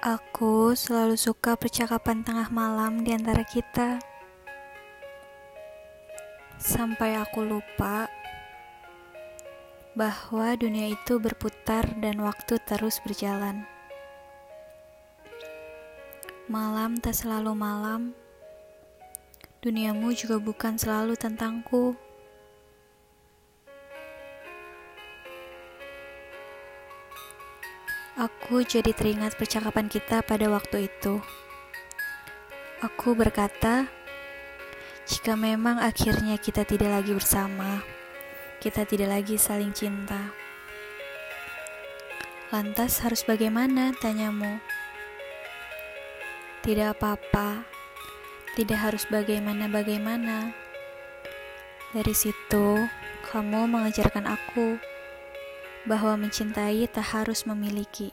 Aku selalu suka percakapan tengah malam di antara kita. Sampai aku lupa bahwa dunia itu berputar dan waktu terus berjalan. Malam tak selalu malam. Duniamu juga bukan selalu tentangku. Aku jadi teringat percakapan kita pada waktu itu. Aku berkata, jika memang akhirnya kita tidak lagi bersama, kita tidak lagi saling cinta. Lantas harus bagaimana? Tanyamu. Tidak apa-apa, tidak harus bagaimana-bagaimana. Dari situ, kamu mengajarkan aku bahwa mencintai tak harus memiliki.